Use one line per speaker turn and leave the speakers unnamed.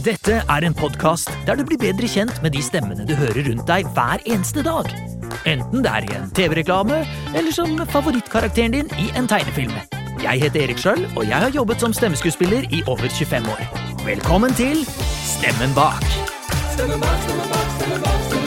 Dette er en podkast der du blir bedre kjent med de stemmene du hører rundt deg hver eneste dag. Enten det er i en TV-reklame eller som favorittkarakteren din i en tegnefilm. Jeg heter Erik Skjøll, og jeg har jobbet som stemmeskuespiller i over 25 år. Velkommen til Stemmen bak.
Stemmen bak, stemmen bak, stemmen bak, stemmen bak.